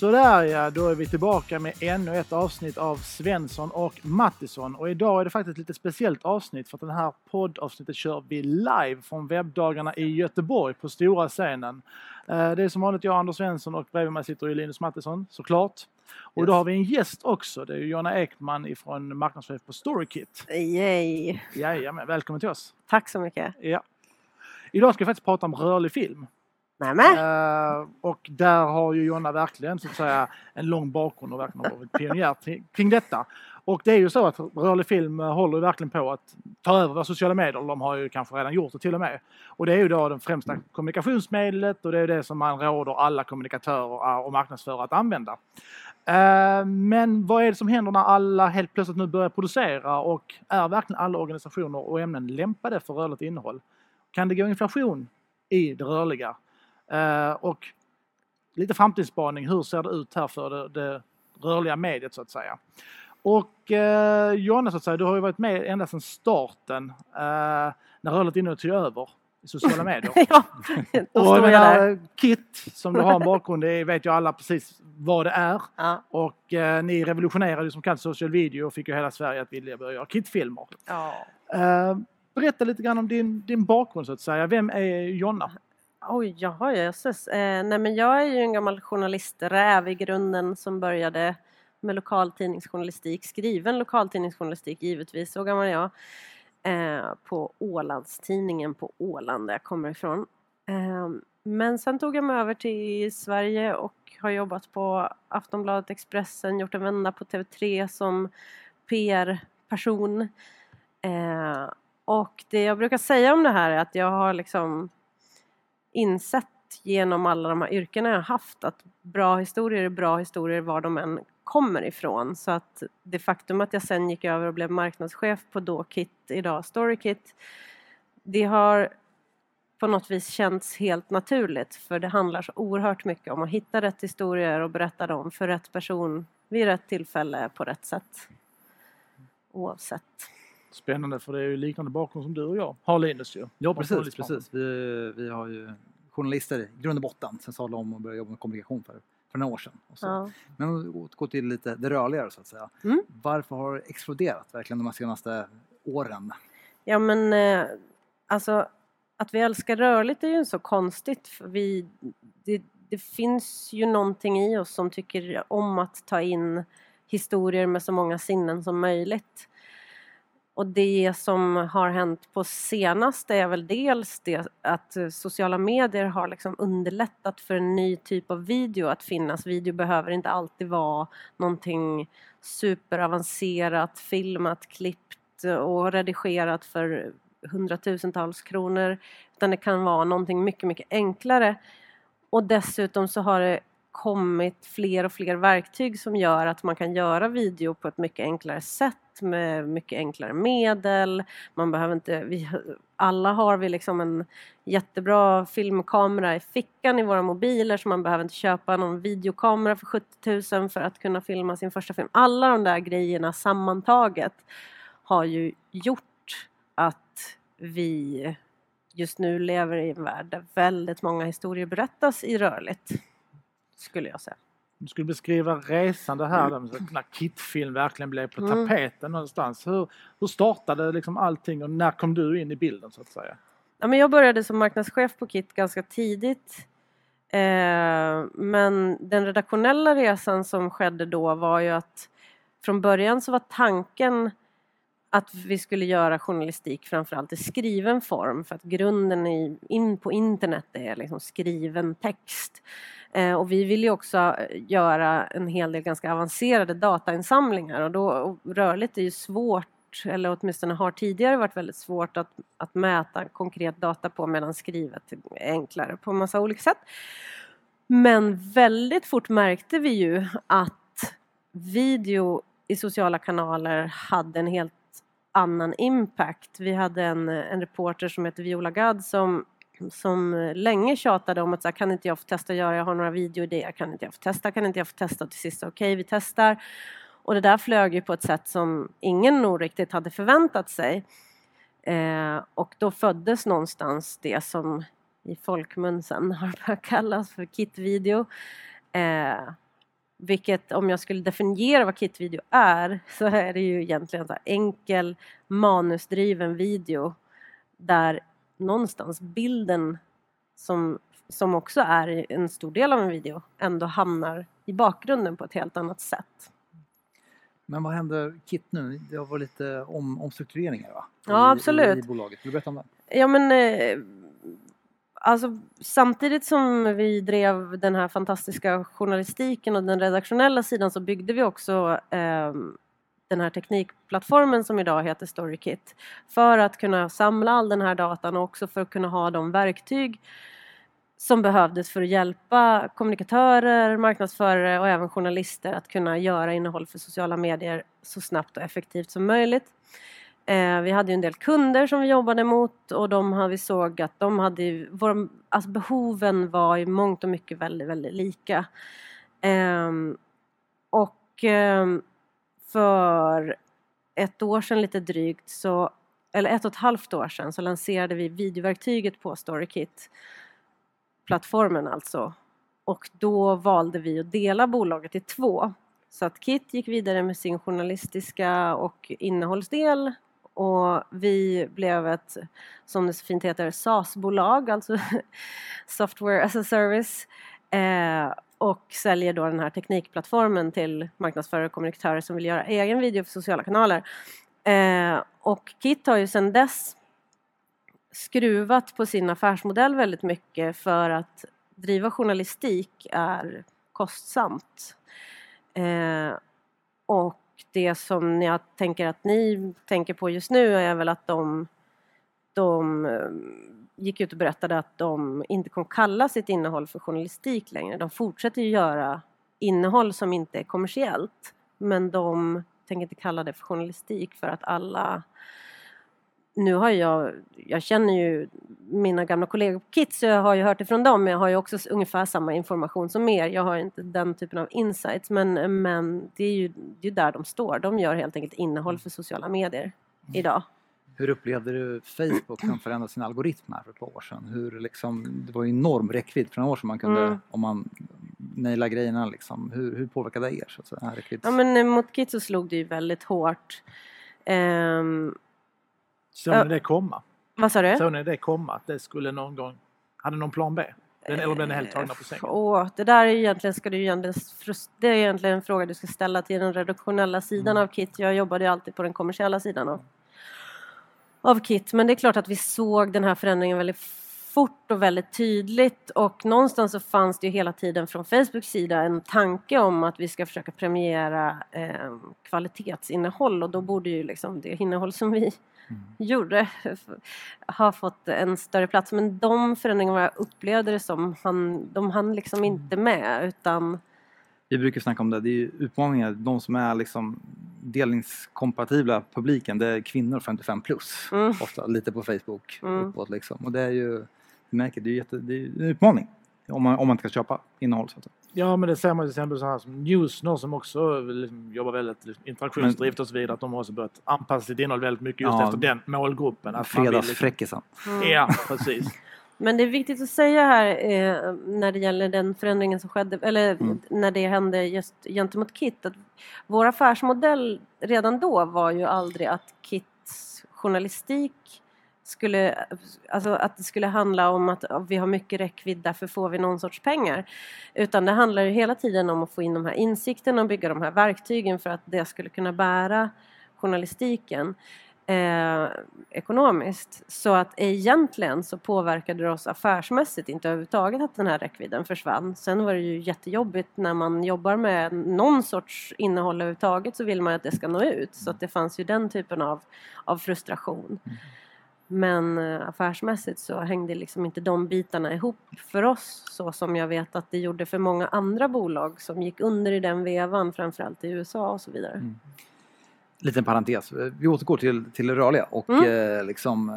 Sådär ja, då är vi tillbaka med ännu ett avsnitt av Svensson och Mattisson. Och idag är det faktiskt ett lite speciellt avsnitt för att det här poddavsnittet kör vi live från webbdagarna i Göteborg på stora scenen. Eh, Det är som vanligt jag, Anders Svensson och bredvid mig sitter ju Linus Mattisson såklart. Och då har vi en gäst också, det är Jonna Ekman ifrån marknadschef på Storykit. Yay! Jajamän, välkommen till oss. Tack så mycket. Ja. Idag ska vi faktiskt prata om rörlig film. Nämen! Uh, eh, och där har ju Jonna verkligen så att säga en lång bakgrund och verkligen varit pionjär kring detta. Och det är ju så att rörlig film eh, håller verkligen på att ta över våra sociala medier. De har ju kanske redan gjort det till och med. Och det är ju då det främsta kommunikationsmedlet och det är det som man råder alla kommunikatörer eh, och marknadsförare att använda. Men vad är det som händer när alla helt plötsligt nu börjar producera och är verkligen alla organisationer och ämnen lämpade för rörligt innehåll? Kan det gå inflation i det rörliga? Eh, och lite framtidsspaning, hur ser det ut här för det, det rörliga mediet så att säga? Och eh, Jonna, så att säga, du har ju varit med ända sedan starten eh, när rörligt innehåll tog över i sociala medier. ja, Och jag menar, KIT, som du har en bakgrund i, vet ju alla precis vad det är. Ja. Och eh, ni revolutionerade ju som kallt social video och fick ju hela Sverige att vilja börja göra KIT-filmer. Ja. Eh, berätta lite grann om din, din bakgrund så att säga. Vem är Jonna? Oj, jaha, jösses. Eh, nej, men jag är ju en gammal journalisträv i grunden som började med lokaltidningsjournalistik, skriven lokaltidningsjournalistik givetvis, så gammal är jag. Eh, på Ålandstidningen på Åland där jag kommer ifrån. Eh, men sen tog jag mig över till Sverige och har jobbat på Aftonbladet Expressen, gjort en vända på TV3 som PR-person. Eh, och det jag brukar säga om det här är att jag har liksom insett genom alla de här yrkena jag har haft att bra historier är bra historier var de än kommer ifrån. Så att det faktum att jag sen gick över och blev marknadschef på Dåkit, idag Storykit, det har på något vis känts helt naturligt för det handlar så oerhört mycket om att hitta rätt historier och berätta dem för rätt person vid rätt tillfälle på rätt sätt. Oavsett. Spännande för det är ju liknande bakgrund som du och jag har Linus ju. Ja precis, precis. Vi, vi har ju journalister i grund och botten. Sen sadlade om och började jobba med kommunikation för, för några år sedan. Och så. Ja. Men om vi återgår till lite det rörligare så att säga. Mm. Varför har det exploderat verkligen de här senaste åren? Ja men eh, alltså att vi älskar rörligt är ju så konstigt för vi, det, det finns ju någonting i oss som tycker om att ta in historier med så många sinnen som möjligt. Och det som har hänt på senaste är väl dels det att sociala medier har liksom underlättat för en ny typ av video att finnas. Video behöver inte alltid vara någonting superavancerat, filmat, klippt och redigerat för hundratusentals kronor. Utan det kan vara någonting mycket, mycket enklare. Och dessutom så har det kommit fler och fler verktyg som gör att man kan göra video på ett mycket enklare sätt med mycket enklare medel. Man behöver inte, vi, alla har vi liksom en jättebra filmkamera i fickan i våra mobiler så man behöver inte köpa någon videokamera för 70 000 för att kunna filma sin första film. Alla de där grejerna sammantaget har ju gjort att vi just nu lever i en värld där väldigt många historier berättas i rörligt. Skulle jag säga. Du skulle beskriva resan det här där när KIT-film verkligen blev på Mm. tapeten någonstans. Hur, hur startade liksom allting och när kom du in i bilden så att säga? Ja, men jag började som marknadschef på KIT ganska tidigt. Eh, men den redaktionella resan som skedde då var ju att från början så var tanken att vi skulle göra journalistik framförallt i skriven form för att grunden i, in på internet är liksom skriven text. Eh, och vi vill ju också eh, göra en hel del ganska avancerade datainsamlingar och då och rörligt är ju svårt eller åtminstone har tidigare varit väldigt svårt att, att mäta konkret data på medan skrivet är enklare på massa olika sätt. Men väldigt fort märkte vi ju att video i sociala kanaler hade en helt annan impact. Vi hade en, en reporter som heter Viola Gadd som, som eh, länge tjatade om att så här, kan inte jag få testa göra, jag har några videoidéer, kan inte jag få testa, kan inte jag få testa och till sist okej vi testar. Och det där flög ju på ett sätt som ingen nog riktigt hade förväntat sig. Eh, och då föddes någonstans det som i folkmun sen har börjat kallas för kitvideo. Eh, vilket om jag skulle definiera vad KIT-video är så är det ju egentligen så här enkel manusdriven video där någonstans bilden som, som också är en stor del av en video ändå hamnar i bakgrunden på ett helt annat sätt. Men vad händer KIT nu? Det har varit lite om, omstruktureringar va? Ja, I, absolut. I, I bolaget. Vill du berätta om det? Ja men eh, alltså samtidigt som vi drev den här fantastiska journalistiken och den redaktionella sidan så byggde vi också eh, den här teknikplattformen som idag heter StoryKit för att kunna samla all den här datan och också för att kunna ha de verktyg som behövdes för att hjälpa kommunikatörer, marknadsförare och även journalister att kunna göra innehåll för sociala medier så snabbt och effektivt som möjligt. Eh, vi hade ju en del kunder som vi jobbade mot och de vi såg att de hade, våra, alltså behoven var i mångt och mycket väldigt, väldigt lika. Eh, och eh, för ett år sedan lite drygt, så, eller ett och ett halvt år sedan, så lanserade vi videoverktyget på StoryKit plattformen alltså. Och då valde vi att dela bolaget i två. Så att Kit gick vidare med sin journalistiska och innehållsdel och vi blev ett, som det så fint heter, SaaS-bolag, alltså Software as a Service. Eh, och säljer då den här teknikplattformen till marknadsförare och kommunikatörer som vill göra egen video för sociala kanaler. Eh, och Kit har ju sedan dess skruvat på sin affärsmodell väldigt mycket för att driva journalistik är kostsamt. Eh, och det som jag tänker att ni tänker på just nu är väl att de, de eh, gick ut och berättade att de inte kommer kalla sitt innehåll för journalistik längre. De fortsätter ju göra innehåll som inte är kommersiellt men de tänker inte kalla det för journalistik för att alla nu har jag, jag känner ju mina gamla kollegor på KIT så jag har ju hört det från dem men jag har ju också ungefär samma information som er. Jag har inte den typen av insights men, men det är ju det är där de står. De gör helt enkelt innehåll för sociala medier idag. Hur upplevde du Facebook som förändrade sin algoritm här för ett par år sedan? Hur liksom, det var ju enorm räckvidd för några år sedan man kunde, Mm. om man naila grejerna liksom. Hur, hur påverkade det er? Så att säga, räckvidds... Ja men eh, mot KIT så slog det ju väldigt hårt. Ehm, Såg ni det komma? vad sa du? Såg ni det komma? Att det skulle någon gång... Hade någon plan B? Den, eller blev ni helt tagna på sängen? Åh, det där är egentligen, ska du egentligen, det är egentligen en fråga du ska ställa till den redaktionella sidan Mm. av KIT. Jag jobbade ju alltid på den kommersiella sidan av, av KIT. Men det är klart att vi såg den här förändringen väldigt fort och väldigt tydligt och någonstans så fanns det ju hela tiden från Facebooks sida en tanke om att vi ska försöka premiera eh, kvalitetsinnehåll och då borde ju liksom det innehåll som vi Mm. gjorde har fått en större plats. Men de förändringarna upplevde det som, han, de hann liksom inte med utan Vi brukar snacka om det, det är ju utmaningar. De som är liksom delningskompatibla publiken, det är kvinnor 55 plus. Mm. Ofta lite på Facebook Mm. uppåt liksom. Och det är ju, du märker, det är jätte, det är en utmaning. Om man, om man inte ska köpa innehåll. Så att säga. Ja, men det ser man till exempel så här som Newsner som också liksom jobbar väldigt interaktionsdrivet och så vidare. Att de har också börjat anpassa sitt innehåll väldigt mycket just Ja. efter den målgruppen. Vill liksom- Fredagsfräckisen. Ja, precis. Men det är viktigt att säga här eh, när det gäller den förändringen som skedde, eller Mm. när det hände just gentemot KIT, att vår affärsmodell redan då var ju aldrig att KITs journalistik skulle, alltså att det skulle handla om att vi har mycket räckvidd, därför får vi någon sorts pengar. Utan det handlar ju hela tiden om att få in de här insikterna och bygga de här verktygen för att det skulle kunna bära journalistiken eh, ekonomiskt. Så att egentligen så påverkade det oss affärsmässigt inte överhuvudtaget att den här räckvidden försvann. Sen var det ju jättejobbigt när man jobbar med någon sorts innehåll överhuvudtaget så vill man att det ska nå ut. Så att det fanns ju den typen av, av frustration. Men eh, affärsmässigt så hängde liksom inte de bitarna ihop för oss så som jag vet att det gjorde för många andra bolag som gick under i den vevan, framförallt i USA och så vidare. Mm. Liten parentes. Vi återgår till, till det rörliga och Mm. eh, liksom eh,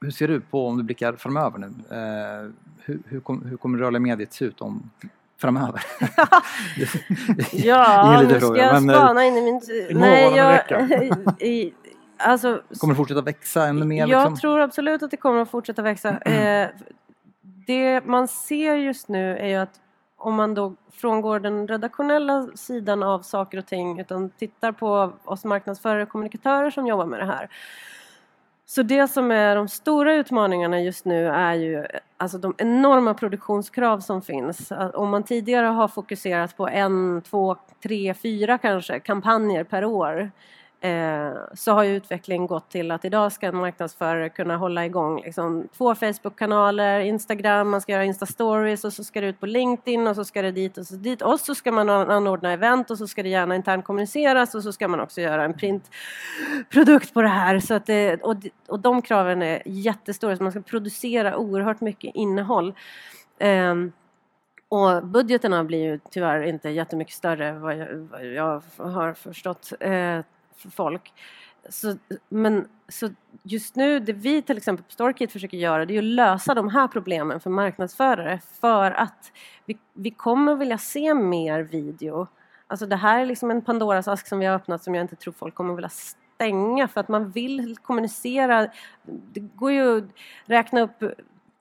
hur ser du på, om du blickar framöver nu, eh, hur, hur, kom, hur kommer rörliga mediet se ut om framöver? Ja, nu ska jag men, eh, spana in i min... En jag... i, alltså, Kommer det fortsätta växa ännu mer? jag Liksom? tror absolut att det kommer att fortsätta växa. Eh, det man ser just nu är ju att om man då frångår den redaktionella sidan av saker och ting utan tittar på oss marknadsförare och kommunikatörer som jobbar med det här. Så det som är de stora utmaningarna just nu är ju alltså de enorma produktionskrav som finns. Om man tidigare har fokuserat på en, två, tre, fyra kanske kampanjer per år Eh, så har ju utvecklingen gått till att idag ska en marknadsförare kunna hålla igång liksom, två Facebook-kanaler, Instagram, man ska göra Insta-stories och så ska det ut på LinkedIn och så ska det dit och så dit och så ska man anordna event och så ska det gärna internt kommuniceras och så ska man också göra en printprodukt på det här. Så att det, och, och de kraven är jättestora, så man ska producera oerhört mycket innehåll. Um, och budgeterna blir ju tyvärr inte jättemycket större vad jag, vad jag har förstått. Eh, för folk. Så, men, så just nu, det vi till exempel på Storkit försöker göra det är att lösa de här problemen för marknadsförare för att vi, vi kommer vilja se mer video. Alltså det här är liksom en Pandoras ask som vi har öppnat som jag inte tror folk kommer vilja stänga för att man vill kommunicera. Det går ju att räkna upp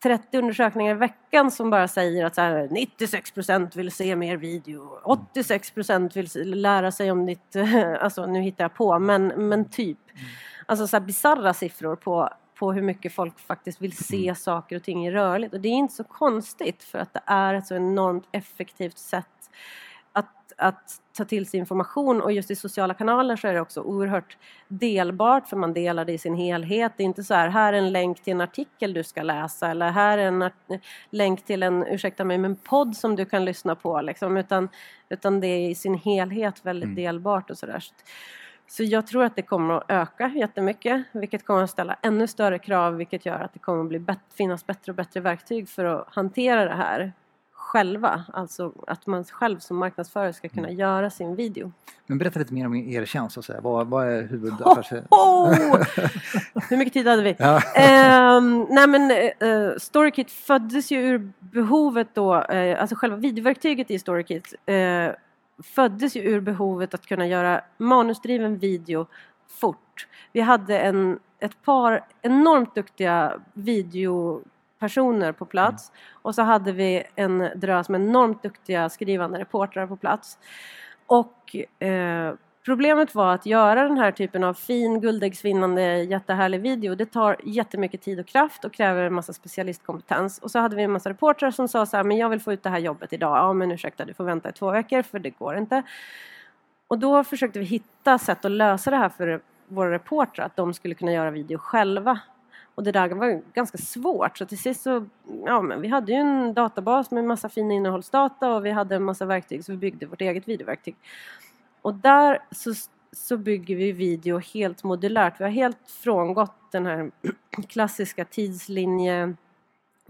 30 undersökningar i veckan som bara säger att så här, 96% vill se mer video, 86% vill lära sig om ditt... Alltså nu hittar jag på, men, men typ. Alltså så bisarra siffror på, på hur mycket folk faktiskt vill se mm. saker och ting i rörligt. Och det är inte så konstigt för att det är ett så enormt effektivt sätt att, ta till sig information och just i sociala kanaler så är det också oerhört delbart för man delar det i sin helhet. Det är inte så här, här är en länk till en artikel du ska läsa eller här är en länk till en, ursäkta mig, men podd som du kan lyssna på liksom, utan, utan det är i sin helhet väldigt mm. delbart och sådär. Så jag tror att det kommer att öka jättemycket vilket kommer att ställa ännu större krav vilket gör att det kommer att bli finnas bättre och bättre verktyg för att hantera det här själva, alltså att man själv som marknadsförare ska kunna mm. göra sin video. Men berätta lite mer om er tjänst, så säga. Vad, vad är huvudaffärs... Oh! Hur mycket tid hade vi? Ja. Uh, nej men uh, Storykit föddes ju ur behovet då, uh, alltså själva videoverktyget i Storykit uh, föddes ju ur behovet att kunna göra manusdriven video fort. Vi hade en, ett par enormt duktiga video personer på plats mm. och så hade vi en drös med enormt duktiga skrivande reportrar på plats. Och eh, problemet var att göra den här typen av fin, guldäggsvinnande, jättehärlig video det tar jättemycket tid och kraft och kräver en massa specialistkompetens. Och så hade vi en massa reportrar som sa så här, men jag vill få ut det här jobbet idag. Ja men ursäkta, du får vänta i två veckor för det går inte. Och då försökte vi hitta sätt att lösa det här för våra reportrar, att de skulle kunna göra video själva och det där var ganska svårt så till sist så, ja men vi hade ju en databas med massa fin innehållsdata och vi hade en massa verktyg så vi byggde vårt eget videoverktyg. Och där så, så bygger vi video helt modulärt. Vi har helt frångått den här klassiska tidslinje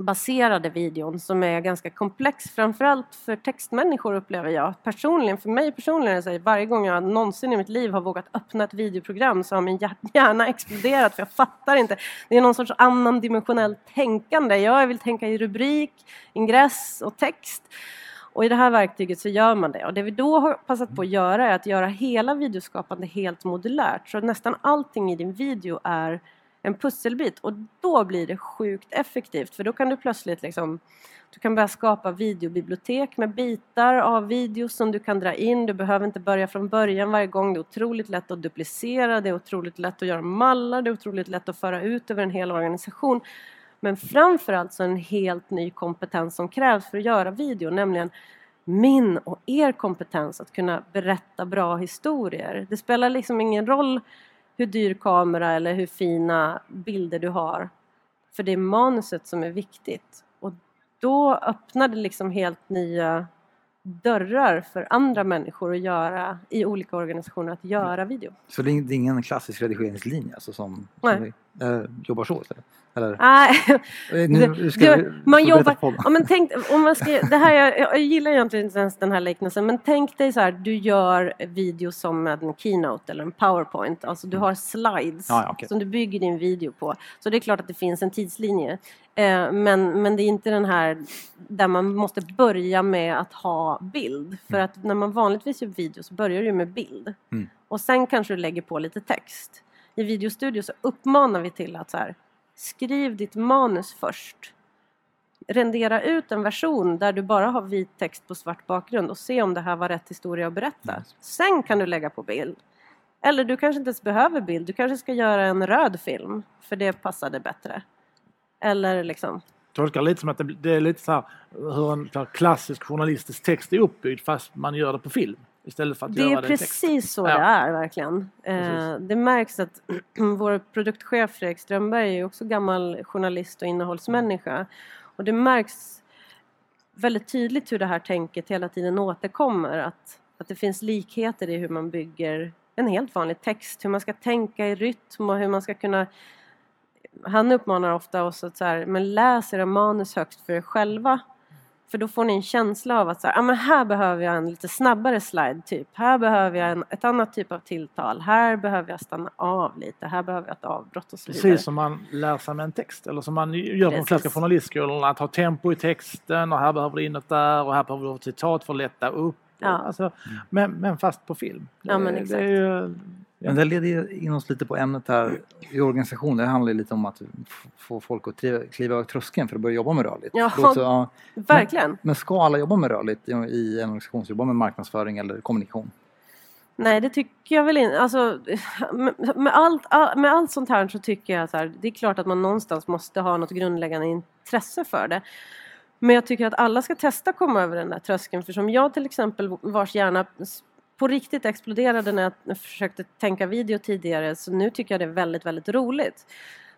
baserade videon som är ganska komplex, framförallt för textmänniskor upplever jag. Personligen, för mig personligen, är det varje gång jag någonsin i mitt liv har vågat öppna ett videoprogram så har min hjärna exploderat för jag fattar inte. Det är någon sorts annan dimensionellt tänkande. Jag vill tänka i rubrik, ingress och text. Och i det här verktyget så gör man det. Och det vi då har passat på att göra är att göra hela videoskapande helt modulärt. Så nästan allting i din video är en pusselbit och då blir det sjukt effektivt för då kan du plötsligt liksom du kan börja skapa videobibliotek med bitar av videos som du kan dra in. Du behöver inte börja från början varje gång. Det är otroligt lätt att duplicera, det är otroligt lätt att göra mallar, det är otroligt lätt att föra ut över en hel organisation. Men framförallt så en helt ny kompetens som krävs för att göra video, nämligen min och er kompetens att kunna berätta bra historier. Det spelar liksom ingen roll hur dyr kamera eller hur fina bilder du har. För det är manuset som är viktigt. Och då öppnar det liksom helt nya dörrar för andra människor att göra i olika organisationer att göra video. Så det är ingen klassisk redigeringslinje alltså som, som vi, äh, jobbar så istället? Eller? Eh, nu ska det, man jobbar... Ja, men tänk, om man ska, det här, jag, jag gillar egentligen inte ens den här liknelsen men tänk dig så här, du gör video som en keynote eller en powerpoint, alltså du har slides ja, okay. som du bygger din video på. Så det är klart att det finns en tidslinje. Eh, men, men det är inte den här där man måste börja med att ha bild. För mm. att när man vanligtvis gör video så börjar du med bild. Mm. Och sen kanske du lägger på lite text. I videostudio så uppmanar vi till att så här, skriv ditt manus först. rendera ut en version där du bara har vit text på svart bakgrund och se om det här var rätt historia att berätta. Sen kan du lägga på bild. Eller du kanske inte ens behöver bild, du kanske ska göra en röd film för det passade bättre. Eller liksom, tolkar lite som att det, det är lite så här hur en klassisk journalistisk text är uppbyggd fast man gör det på film istället för att det göra är det text. precis så Ja. det är verkligen. Eh, det märks att vår produktchef Fredrik Strömberg är också gammal journalist och innehållsmänniska. Och det märks väldigt tydligt hur det här tänket hela tiden återkommer. Att, att det finns likheter i hur man bygger en helt vanlig text. Hur man ska tänka i rytm och hur man ska kunna... Han uppmanar ofta oss att så här, men läs era manus högst för er själva. För då får ni en känsla av att så här, ah, men här behöver jag en lite snabbare slide typ. Här behöver jag en, ett annat typ av tilltal. Här behöver jag stanna av lite. Här behöver jag ett avbrott och så vidare. Precis som man lär sig med en text eller som man gör på de klassiska journalistskolorna. Att ha tempo i texten och här behöver du in något där och här behöver du ha citat för att lätta upp. Ja. Alltså, men, men fast på film. Ja, men Det- exakt. Det är ju, Men det leder in oss lite på ämnet här i organisation. Det handlar lite om att få folk att triva- kliva över tröskeln för att börja jobba med rörligt. Ja. Låter- ja. Verkligen. Men ska alla jobba med rörligt i i en organisation som jobbar med marknadsföring eller kommunikation? Nej, det tycker jag väl inte. Alltså, med, med, allt, all, med allt sånt här så tycker jag här, det är klart att man någonstans måste ha något grundläggande intresse för det. Men jag tycker att alla ska testa komma över den där tröskeln. För som jag till exempel, vars hjärna på riktigt exploderade när jag försökte tänka video tidigare, så nu tycker jag det är väldigt, väldigt roligt.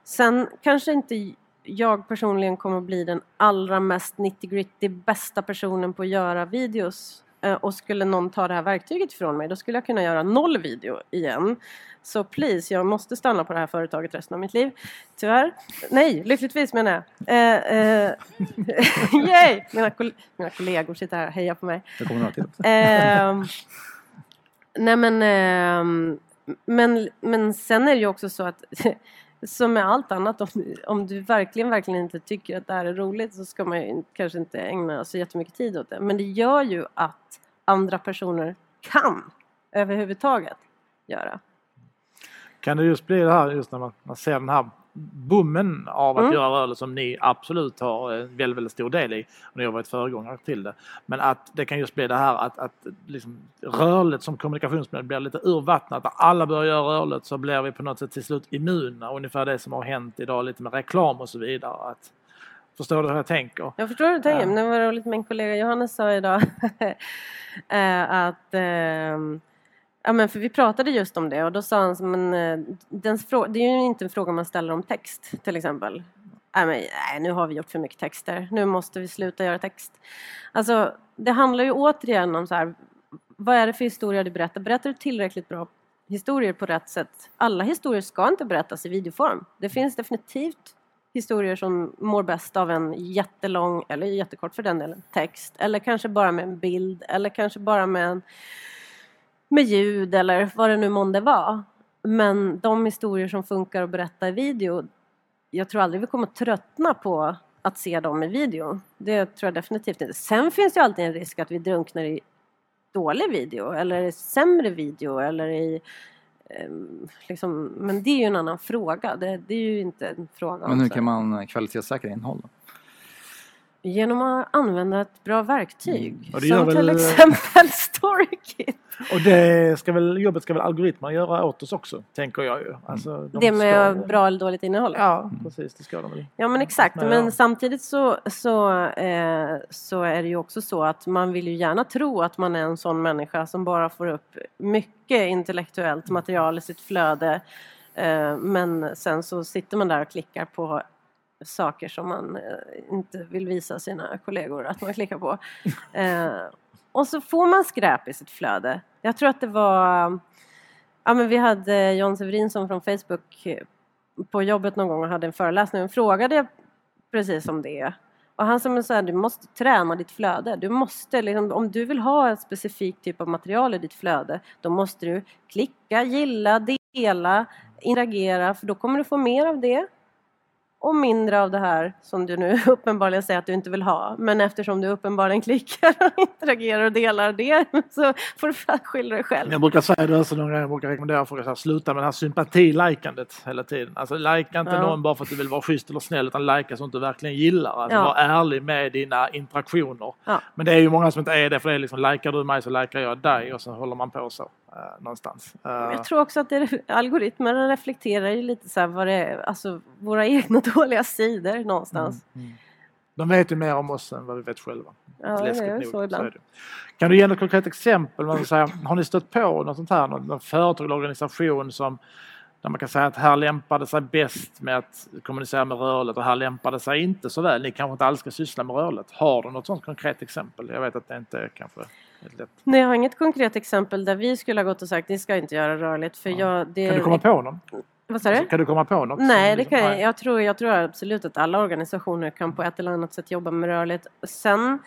Sen kanske inte jag personligen kommer att bli den allra mest nitty-gritty bästa personen på att göra videos. Eh, Och skulle någon ta det här verktyget ifrån mig, då skulle jag kunna göra noll video igen. Så please, jag måste stanna på det här företaget resten av mitt liv. Tyvärr. Nej, lyckligtvis menar jag. Eh, eh, yay! Mina, koll- mina kollegor sitter här och hejar på mig. Det kommer till. Nej men, eh, men, men sen är det ju också så att som med allt annat, om, om du verkligen, verkligen inte tycker att det här är roligt så ska man ju kanske inte ägna så jättemycket tid åt det. Men det gör ju att andra personer kan överhuvudtaget göra. kan det just bli det här just när man, man ser den här bommen av att Mm. göra rörelse som ni absolut har en väldigt, väldigt stor del i. Och ni har varit föregångare till det. Men att det kan just bli det här att, att liksom rörligt som kommunikationsmedel blir lite urvattnat. När alla börjar göra rörligt så blir vi på något sätt till slut immuna. Ungefär det som har hänt idag lite med reklam och så vidare. Att, förstår du hur jag tänker? Jag förstår hur du tänker, men det var roligt min kollega Johannes sa idag eh, att ehm, Ja men för vi pratade just om det och då sa han så, men eh, den, det är ju inte en fråga man ställer om text till exempel. Nej, men, nej, nu har vi gjort för mycket texter, nu måste vi sluta göra text. Alltså det handlar ju återigen om så här, vad är det för historia du berättar? Berättar du tillräckligt bra historier på rätt sätt? Alla historier ska inte berättas i videoform. Det finns definitivt historier som mår bäst av en jättelång, eller jättekort för den delen, text. Eller kanske bara med en bild, eller kanske bara med, en, med ljud eller vad det nu månde vara. Men de historier som funkar att berätta i video, jag tror aldrig vi kommer tröttna på att se dem i video. Det tror jag definitivt inte. Sen finns det ju alltid en risk att vi drunknar i dålig video eller i sämre video eller i ehm, Liksom, men det är ju en annan fråga. Det, det är ju inte en fråga Men hur så kan man kvalitetssäkra innehåll? Genom att använda ett bra verktyg. Mm. Och det gör som till väl- exempel StoryKit. Och det ska väl, jobbet ska väl algoritmerna göra åt oss också, tänker jag ju. Alltså, de Det med ska- bra eller dåligt innehåll. Ja, precis. Det ska de väl. Ja men exakt, Ja. men samtidigt så, så, eh, så är det ju också så att man vill ju gärna tro att man är en sån människa som bara får upp mycket intellektuellt material i sitt flöde. Eh, men sen så sitter man där och klickar på saker som man eh, inte vill visa sina kollegor att man klickar på. Eh, och så får man skräp i sitt flöde. Jag tror att det var Ja, men vi hade John Severinsson från Facebook eh, på jobbet någon gång och hade en föreläsning och frågade precis om det. Och han sa här, du måste träna ditt flöde. Du måste, liksom, om du vill ha en specifik typ av material i ditt flöde, då måste du klicka, gilla, dela, interagera, för då kommer du få mer av det. Och mindre av det här som du nu uppenbarligen säger att du inte vill ha. Men eftersom du uppenbarligen klickar och interagerar och delar det så får du skylla dig själv. Jag brukar säga det också någon jag brukar rekommendera folk att sluta med det här sympati-likandet hela tiden. Alltså lajka inte Ja. någon bara för att du vill vara schysst eller snäll utan lajka sånt du verkligen gillar. Alltså Ja. var ärlig med dina interaktioner. Ja. Men det är ju många som inte är det för det är liksom likar du mig så likar jag dig och så håller man på så någonstans. Eh, Jag tror också att det, algoritmerna reflekterar ju lite så här vad det är, alltså våra egna dåliga sidor någonstans. Mm, mm. De vet ju mer om oss än vad vi vet själva. Ja, det är nog, så ibland. är det. Kan du ge något konkret exempel? Säga, har ni stött på något sånt här, någon, någon företag eller organisation som där man kan säga att här lämpade sig bäst med att kommunicera med rörligt och här lämpade sig inte så väl. Ni kanske inte alls ska syssla med rörligt. Har du något sånt konkret exempel? Jag vet att det inte är kanske. Nej, jag har inget konkret exempel där vi skulle ha gått och sagt ni ska inte göra rörligt för Ja. jag... Det, Kan du komma på någon? Vad sa du? Alltså, Kan du komma på något? Nej, det liksom- kan jag, jag, tror, jag tror absolut att alla organisationer kan på ett eller annat sätt jobba med rörligt. Sen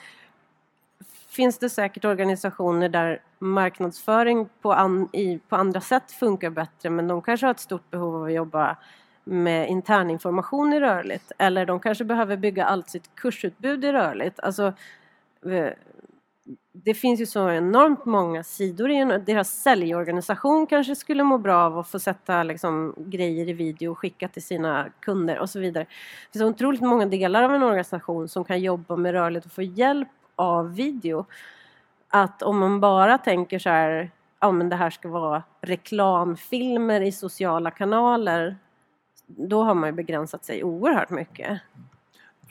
finns det säkert organisationer där marknadsföring på, an, i, på andra sätt funkar bättre men de kanske har ett stort behov av att jobba med interninformation i rörligt eller de kanske behöver bygga allt sitt kursutbud i rörligt. Alltså, eh, det finns ju så enormt många sidor i en, deras säljorganisation kanske skulle må bra av att få sätta liksom, grejer i video och skicka till sina kunder och så vidare. Det finns otroligt många delar av en organisation som kan jobba med rörligt och få hjälp av video. Att om man bara tänker så här, ja men det här ska vara reklamfilmer i sociala kanaler, då har man ju begränsat sig oerhört mycket.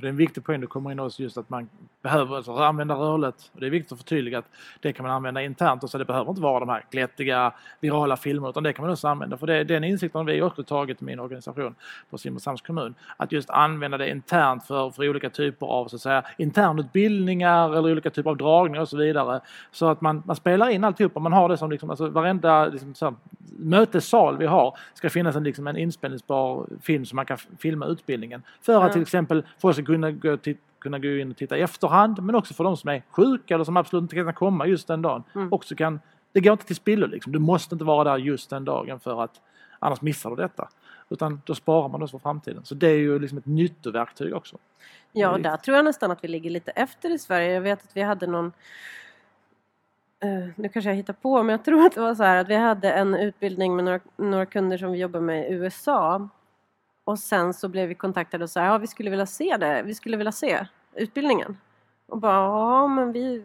Det är en viktig poäng du kommer in också just att man behöver alltså använda rörligt. Och det är viktigt att förtydliga att det kan man använda internt. Och så det behöver inte vara de här glättiga virala filmerna utan det kan man också använda. För det är den insikten har vi också tagit i min organisation på Simrishamns kommun. Att just använda det internt för, för olika typer av så att säga, internutbildningar eller olika typer av dragningar och så vidare. Så att man, man spelar in alltihopa. Man har det som liksom, alltså varenda liksom, så här, mötessal vi har ska finnas en, liksom, en inspelningsbar film som man kan filma utbildningen. För att till exempel folk ska kunna gå, kunna gå in och titta i efterhand men också för de som är sjuka eller som absolut inte kan komma just den dagen. Mm. Också kan, det går inte till spillo liksom. Du måste inte vara där just den dagen för att annars missar du detta. Utan då sparar man det för framtiden. Så det är ju liksom ett nyttoverktyg också. Ja, där tror jag nästan att vi ligger lite efter i Sverige. Jag vet att vi hade någon eh, nu kanske jag hittar på, men jag tror att det var så här att vi hade en utbildning med några, några kunder som vi jobbar med i USA. Och sen så blev vi kontaktade och sa ja vi skulle vilja se det, vi skulle vilja se utbildningen. Och bara ja men vi,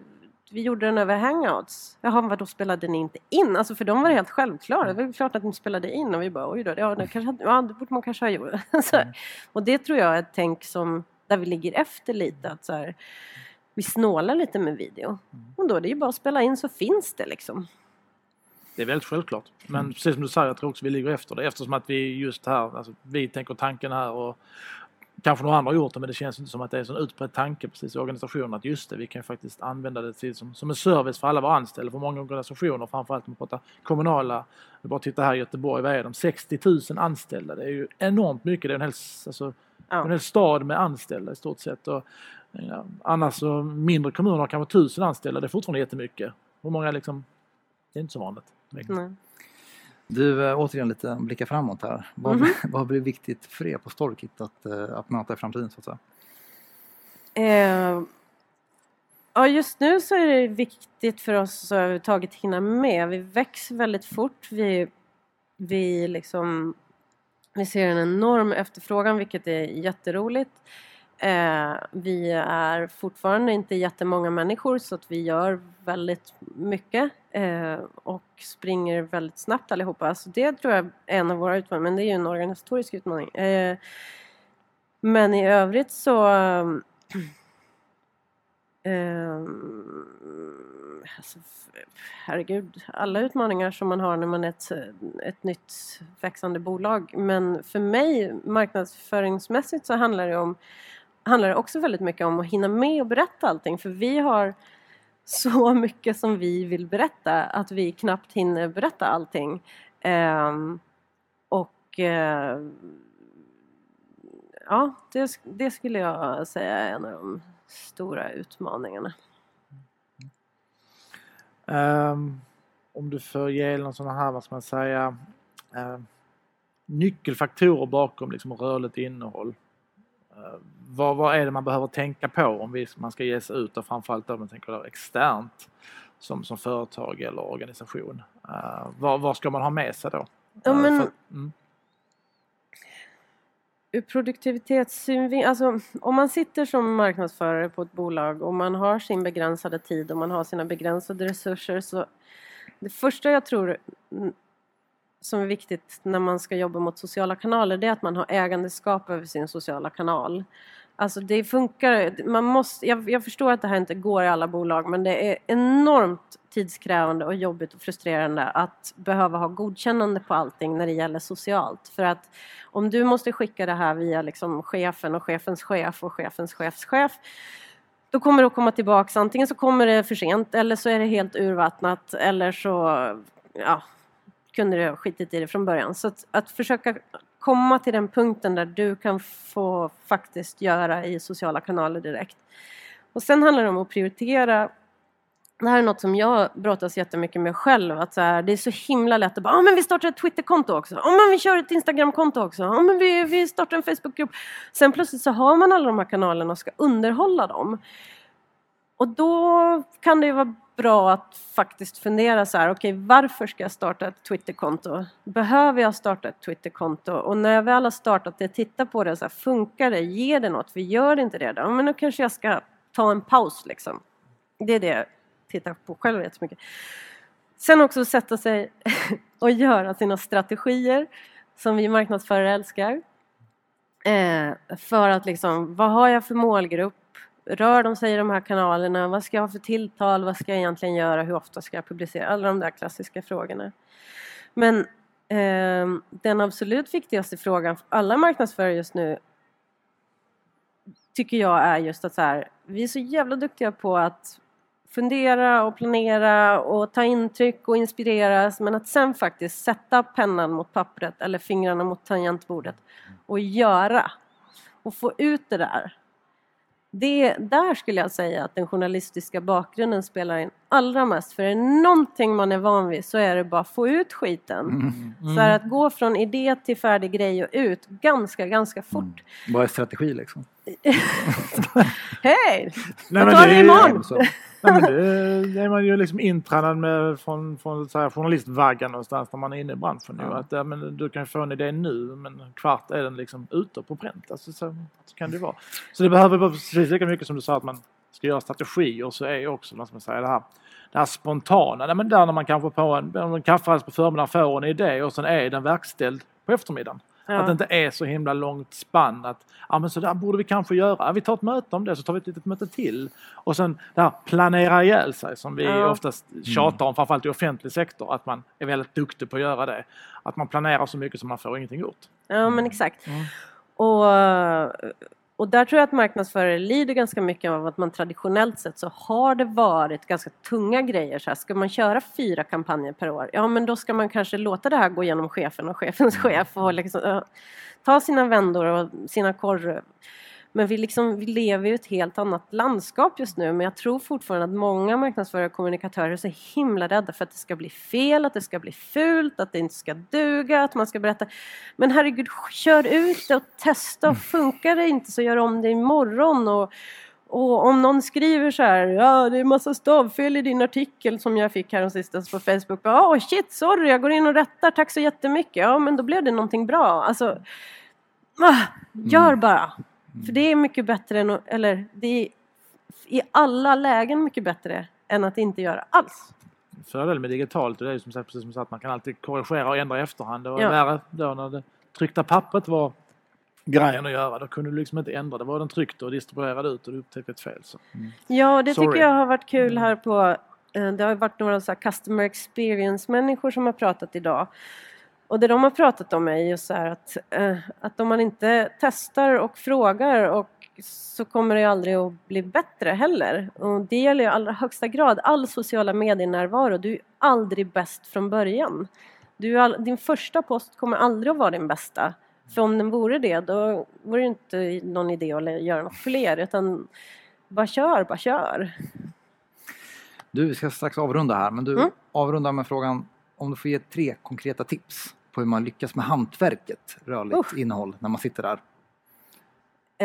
vi gjorde den över hangouts. Jaha men vadå spelade ni inte in? Alltså för dem var det helt självklart. Det var klart att ni spelade in och vi bara oj då, ja det, kanske, ja, det borde man kanske ha gjort. Mm. och det tror jag är ett tänk som där vi ligger efter lite. Att så här, vi snålar lite med video. Mm. Och då är det ju bara att spela in så finns det liksom. Det är väldigt självklart. Men precis som du säger, jag tror också vi ligger efter det eftersom att vi just här, alltså, vi tänker tanken här och kanske några andra har gjort det men det känns inte som att det är en sån utbredd tanke precis i organisationen att just det, vi kan faktiskt använda det till som, som en service för alla våra anställda. För många organisationer, framförallt om man pratar kommunala, bara titta här i Göteborg, vad är de? 60 000 anställda. Det är ju enormt mycket. Det är en hel, alltså, Ja. en hel stad med anställda i stort sett. Och, ja, annars så mindre kommuner har kanske tusen anställda, det är fortfarande jättemycket. Hur många liksom, det är inte så vanligt. Direkt. Nej. Du, äh, återigen lite blicka framåt här. Vad, Mhm. vad blir viktigt för er på Storkit att, äh, att möta i framtiden så att säga? Eh, ja, just nu så är det viktigt för oss att överhuvudtaget hinna med. Vi växer väldigt fort. Vi, vi, liksom, vi ser en enorm efterfrågan, vilket är jätteroligt. Eh, vi är fortfarande inte jättemånga människor så att vi gör väldigt mycket eh, och springer väldigt snabbt allihopa. Så det tror jag är en av våra utmaningar, men det är ju en organisatorisk utmaning. Eh, men i övrigt så eh, alltså, herregud, alla utmaningar som man har när man är ett, ett nytt växande bolag. Men för mig marknadsföringsmässigt så handlar det, om, handlar det också väldigt mycket om att hinna med och berätta allting. För vi har så mycket som vi vill berätta att vi knappt hinner berätta allting. Um, och uh, ja, det, det skulle jag säga är en av de stora utmaningarna. Um, om du får ge någon sån här, vad ska man säga, ehm, nyckelfaktorer bakom liksom rörligt innehåll. Eh, vad, vad är det man behöver tänka på om vi, man ska ge sig ut och framförallt om man tänker då externt som, som företag eller organisation? Uh, vad, vad ska man ha med sig då? Ja, men, för, mm. Ur produktivitetssynvinkel, alltså om man sitter som marknadsförare på ett bolag och man har sin begränsade tid och man har sina begränsade resurser så det första jag tror som är viktigt när man ska jobba mot sociala kanaler det är att man har ägandeskap över sin sociala kanal. Alltså det funkar, man måste, jag, jag, förstår att det här inte går i alla bolag men det är enormt tidskrävande och jobbigt och frustrerande att behöva ha godkännande på allting när det gäller socialt. För att om du måste skicka det här via liksom chefen och chefens chef och chefens chefschef då kommer det att komma tillbaks, antingen så kommer det för sent eller så är det helt urvattnat eller så ja, kunde du ha skitit i det från början. Så att, att försöka komma till den punkten där du kan få faktiskt göra i sociala kanaler direkt. Och sen handlar det om att prioritera det här är något som jag brottas jättemycket med själv. Att så här, det är så himla lätt att bara, ah, men vi startar ett Twitterkonto också. Ah, men vi kör ett Instagramkonto också. Ah, men vi, vi startar en Facebookgrupp. Sen plötsligt så har man alla de här kanalerna och ska underhålla dem. Och då kan det ju vara bra att faktiskt fundera så här, okej okay, varför ska jag starta ett Twitterkonto? Behöver jag starta ett Twitterkonto? Och när jag väl har startat det, titta på det, så här, funkar det? Ger det något? Vi gör det inte det då? Men då kanske jag ska ta en paus liksom. Det är det jag tittar på själv jättemycket. Sen också sätta sig och göra sina strategier som vi marknadsförare älskar. Eh, för att liksom, vad har jag för målgrupp? Rör de sig i de här kanalerna? Vad ska jag ha för tilltal? Vad ska jag egentligen göra? Hur ofta ska jag publicera? Alla de där klassiska frågorna. Men eh, den absolut viktigaste frågan för alla marknadsförare just nu tycker jag är just att så här, vi är så jävla duktiga på att fundera och planera och ta intryck och inspireras men att sen faktiskt sätta pennan mot pappret eller fingrarna mot tangentbordet och göra och få ut det där det, där skulle jag säga att den journalistiska bakgrunden spelar en allra mest. För är det någonting man är van vid så är det bara att få ut skiten. Mm. Mm. Så att gå från idé till färdig grej och ut ganska, ganska fort. Mm. Vad är strategi liksom? Hej! Jag tar det imorgon! Nej, men det, det är man ju liksom intränad med från, från så här, journalistvaggan någonstans när man är inne i branschen nu. Att ja, men du kan få en idé nu men kvart är den liksom ute på pränt. Alltså, så, så kan det vara. Så det behöver vara precis lika mycket som du sa att man ska göra strategier så är också vad man säga, det här det här spontana, nej, men där när man kanske på en, en kafferast på förmiddagen får en idé och sen är den verkställd på eftermiddagen. Ja. Att det inte är så himla långt spann att ja men så där borde vi kanske göra. Vi tar ett möte om det så tar vi ett litet möte till. Och sen det här planera ihjäl sig som vi ja. oftast tjatar om framförallt i offentlig sektor att man är väldigt duktig på att göra det. Att man planerar så mycket som man får ingenting gjort. Ja men exakt. Mm. Och och där tror jag att marknadsförare lider ganska mycket av att man traditionellt sett så har det varit ganska tunga grejer. Så här, ska man köra fyra kampanjer per år, ja men då ska man kanske låta det här gå genom chefen och chefens mm. chef och liksom, ta sina vändor och sina korv men vi, liksom, vi lever i ett helt annat landskap just nu men jag tror fortfarande att många marknadsförare och kommunikatörer är så himla rädda för att det ska bli fel, att det ska bli fult, att det inte ska duga, att man ska berätta. Men herregud, kör ut det och testa och funkar det inte så gör om det imorgon. Och, och om någon skriver så här, ja det är massa stavfel i din artikel som jag fick här sistens på Facebook. Ja oh, shit, sorry, jag går in och rättar, tack så jättemycket. Ja men då blev det någonting bra. Alltså, ah, gör mm. bara. För det är mycket bättre än, eller det är i alla lägen mycket bättre än att inte göra alls. Fördelen med digitalt det är ju som sagt precis som sagt att man kan alltid korrigera och ändra i efterhand. Det var ja. värre då när det tryckta pappret var grejen att göra. Då kunde du liksom inte ändra. Det var den tryckte och distribuerade ut och du upptäckte ett fel. Så. Mm. Ja, det Sorry. tycker jag har varit kul mm. här på eh, det har varit några så customer experience människor som har pratat idag. Och det de har pratat om är just så här att, eh, att om man inte testar och frågar och så kommer det aldrig att bli bättre heller. Och det gäller i allra högsta grad all sociala medienärvaro. Du är aldrig bäst från början. All, din första post kommer aldrig att vara din bästa. För om den vore det, då vore det inte någon idé att göra något fler. Utan bara kör, bara kör. Du, vi ska strax avrunda här, men du mm. avrundar med frågan om du får ge tre konkreta tips på hur man lyckas med hantverket rörligt uh. innehåll när man sitter där?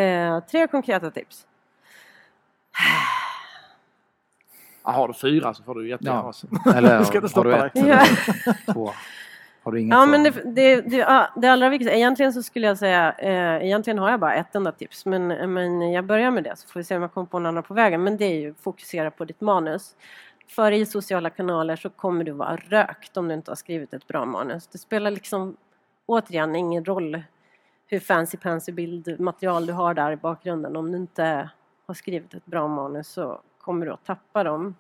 Eh, tre konkreta tips. Ja, har du fyra så får du jättegärna Ja. Eller ska inte har du ett eller två? Har du inget Ja, så- men det, det, det, ja, det allra viktigaste, egentligen så skulle jag säga, eh, egentligen har jag bara ett enda tips, men, men jag börjar med det så får vi se om jag kommer på några andra på vägen. Men det är ju fokusera på ditt manus. För i sociala kanaler så kommer du vara rökt om du inte har skrivit ett bra manus. Det spelar liksom återigen ingen roll hur fancy pansy bildmaterial du har där i bakgrunden. Om du inte har skrivit ett bra manus så kommer du att tappa dem.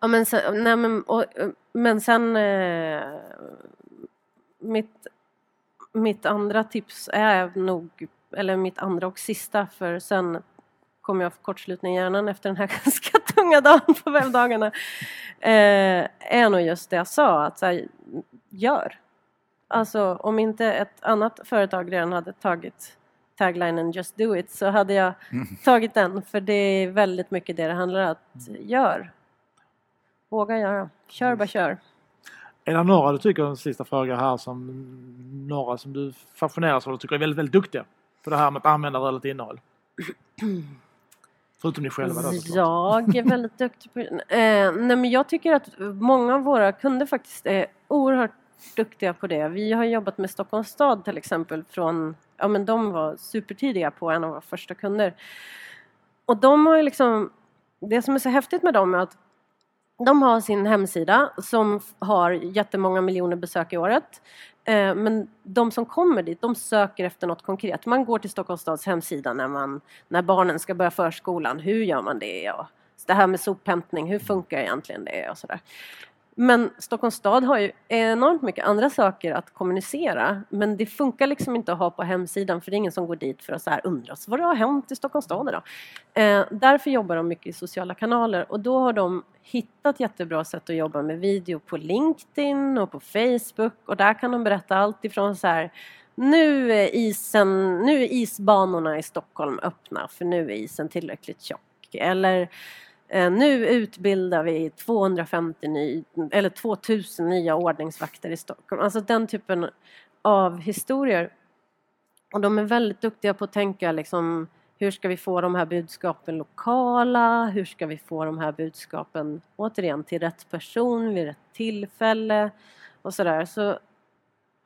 Ja, men sen, nej, men, och, men sen eh, mitt, mitt andra tips är nog, eller mitt andra och sista för sen kommer jag få kortslutning i hjärnan efter den här ganska tunga dagen på webbdagarna. Eh, är nog just det jag sa, att så här, gör. Alltså om inte ett annat företag redan hade tagit taglinen Just do it så hade jag tagit den för det är väldigt mycket det det handlar om. Att gör. Våga göra. Kör bara kör. Är det några du tycker, en sista fråga här, som några som du fascineras av och tycker är väldigt, väldigt duktiga på det här med att använda rörligt innehåll? Förutom ni själva då. Jag är väldigt duktig på eh, Nej men jag tycker att många av våra kunder faktiskt är oerhört duktiga på det. Vi har jobbat med Stockholms stad till exempel från, ja men de var supertidiga på en av våra första kunder. Och de har ju liksom, det som är så häftigt med dem är att de har sin hemsida som har jättemånga miljoner besök i året. Eh, men de som kommer dit, de söker efter något konkret. Man går till Stockholms stads hemsida när, man, när barnen ska börja förskolan. Hur gör man det? Och det här med sophämtning, hur funkar egentligen det? Och sådär. Men Stockholms stad har ju enormt mycket andra saker att kommunicera. Men det funkar liksom inte att ha på hemsidan för det är ingen som går dit för att så här undra vad det har hänt i Stockholms stad idag. Eh, därför jobbar de mycket i sociala kanaler och då har de hittat jättebra sätt att jobba med video på LinkedIn och på Facebook och där kan de berätta allt ifrån så här nu är, isen, nu är isbanorna i Stockholm öppna för nu är isen tillräckligt tjock. Eller Eh, nu utbildar vi 250 ny, eller 2000 nya ordningsvakter i Stockholm. Alltså den typen av historier. Och de är väldigt duktiga på att tänka liksom hur ska vi få de här budskapen lokala? Hur ska vi få de här budskapen återigen till rätt person vid rätt tillfälle? Och sådär. Så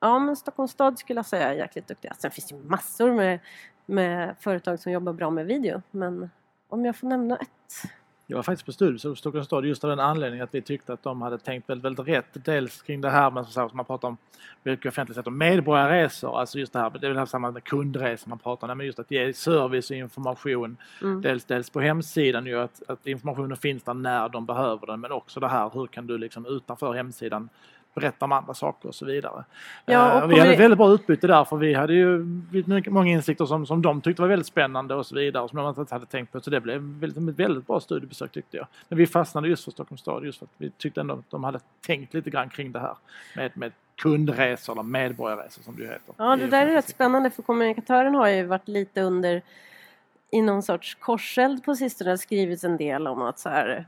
ja, men Stockholms stad skulle jag säga är jäkligt duktiga. Sen finns det ju massor med, med företag som jobbar bra med video. Men om jag får nämna ett. Jag var faktiskt på studiebesök hos Stockholms stad just av den anledningen att vi tyckte att de hade tänkt väldigt, väldigt rätt. Dels kring det här med som man pratar om mycket offentligt sett om medborgarresor, alltså just det här, det är väl här samma med kundresor man pratar om, men just att ge service och information. Mm. Dels, dels på hemsidan ju att, att informationen finns där när de behöver den men också det här hur kan du liksom utanför hemsidan berätta om andra saker och så vidare. Ja, Eh, och vi hade ett väldigt bra utbyte där för vi hade ju många insikter som, som de tyckte var väldigt spännande och så vidare och som de inte hade tänkt på. Så det blev väldigt, ett väldigt bra studiebesök tyckte jag. Men vi fastnade just för Stockholms stad just för att vi tyckte ändå att de hade tänkt lite grann kring det här med, med kundresor eller medborgarresor som det ju heter. Ja, det är där är rätt spännande för kommunikatören har ju varit lite under i någon sorts korseld på sistone. Skrivits en del om att så här,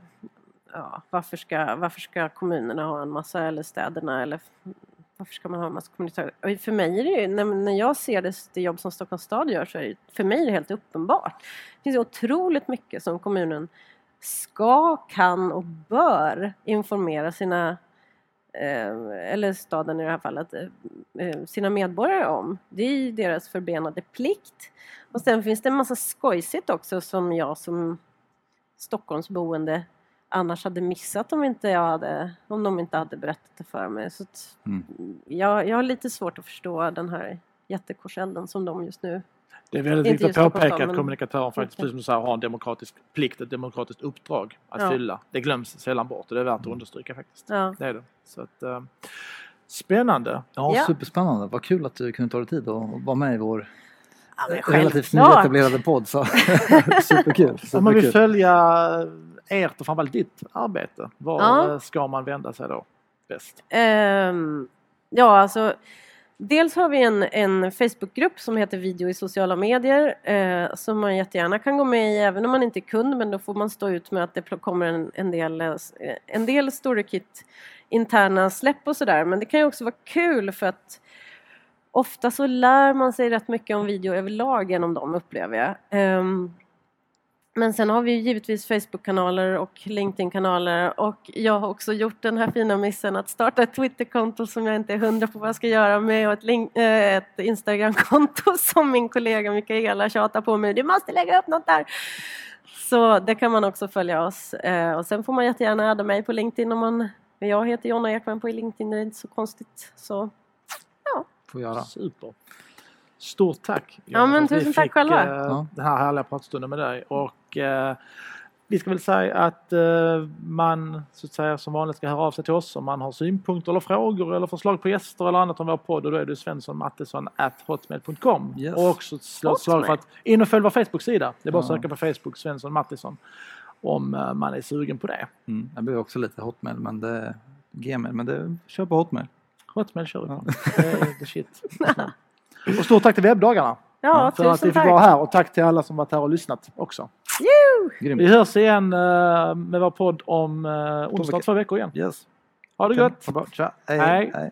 ja, varför, ska, varför ska kommunerna ha en massa, eller städerna, eller varför ska man ha en massa kommunikatörer? För mig är det ju, när, när jag ser det, det jobb som Stockholms stad gör så är det, för mig är det helt uppenbart. Det finns otroligt mycket som kommunen ska, kan och bör informera sina eh, eller staden i det här fallet, eh, eh, sina medborgare om. Det är ju deras förbenade plikt. Och sen finns det en massa skojsigt också som jag som Stockholmsboende annars hade missat om, inte jag hade, om de inte hade berättat det för mig. Så att Mm. jag, jag har lite svårt att förstå den här jättekorselden som de just nu Det är väldigt viktigt att påpeka att men- kommunikatören faktiskt, precis som du säger, har en demokratisk plikt, ett demokratiskt uppdrag att Ja. fylla. Det glöms sällan bort och det är värt att understryka faktiskt. Ja. Det är det. Så att, eh, spännande. Ja, Ja. superspännande. Vad kul att du kunde ta dig tid och vara med i vår Ja, relativt nyetablerade podd. Så. Superkul. Om man vill följa ert och framförallt ditt arbete, var Ja. eh, ska man vända sig då bäst? Ehm, ja, alltså dels har vi en, en Facebookgrupp som heter Video i sociala medier eh, som man jättegärna kan gå med i även om man inte är kund men då får man stå ut med att det kommer en, en del, eh, en del StoryKit interna släpp och sådär men det kan ju också vara kul för att ofta så lär man sig rätt mycket om video överlag genom dem upplever jag. Ehm, men sen har vi ju givetvis Facebook-kanaler och LinkedIn-kanaler och jag har också gjort den här fina missen att starta ett Twitter-konto som jag inte är hundra på vad jag ska göra med och ett, link- eh, ett Instagram-konto som min kollega Mikaela tjatar på mig. Du måste lägga upp något där! Så det kan man också följa oss. Eh, Och sen får man jättegärna adda mig på LinkedIn om man... Jag heter Jonna Ekman på LinkedIn, det är inte så konstigt. Så Får göra. Super. Stort tack! Ja, men vi tusen tack fick, själva. eh, Ja. Den här härliga pratstunden med dig. Och, eh, vi ska väl säga att eh, man så att säga, som vanligt ska höra av sig till oss om man har synpunkter eller frågor eller förslag på gäster eller annat om vår podd. Och då är det svenssonmattesson.hotmail.com. Yes. Och också slå ett slag för att in och följ vår Facebook-sida. Det är bara att söka på Facebook Svensson Mattisson om eh, man är sugen på det. Mm. Jag behöver också lite hotmail, men det, gmail, men det, kör på hotmail. Hotmail kör vi på. Det är the shit. Och stort tack till webbdagarna ja, för att vi fick vara tack! här och tack till alla som varit här och lyssnat också. Vi hörs igen eh, med vår podd om uh, onsdag vecka. två veckor igen. Yes. Ha det gött! Ha det bra. Tja. Hej. Hej. Hej.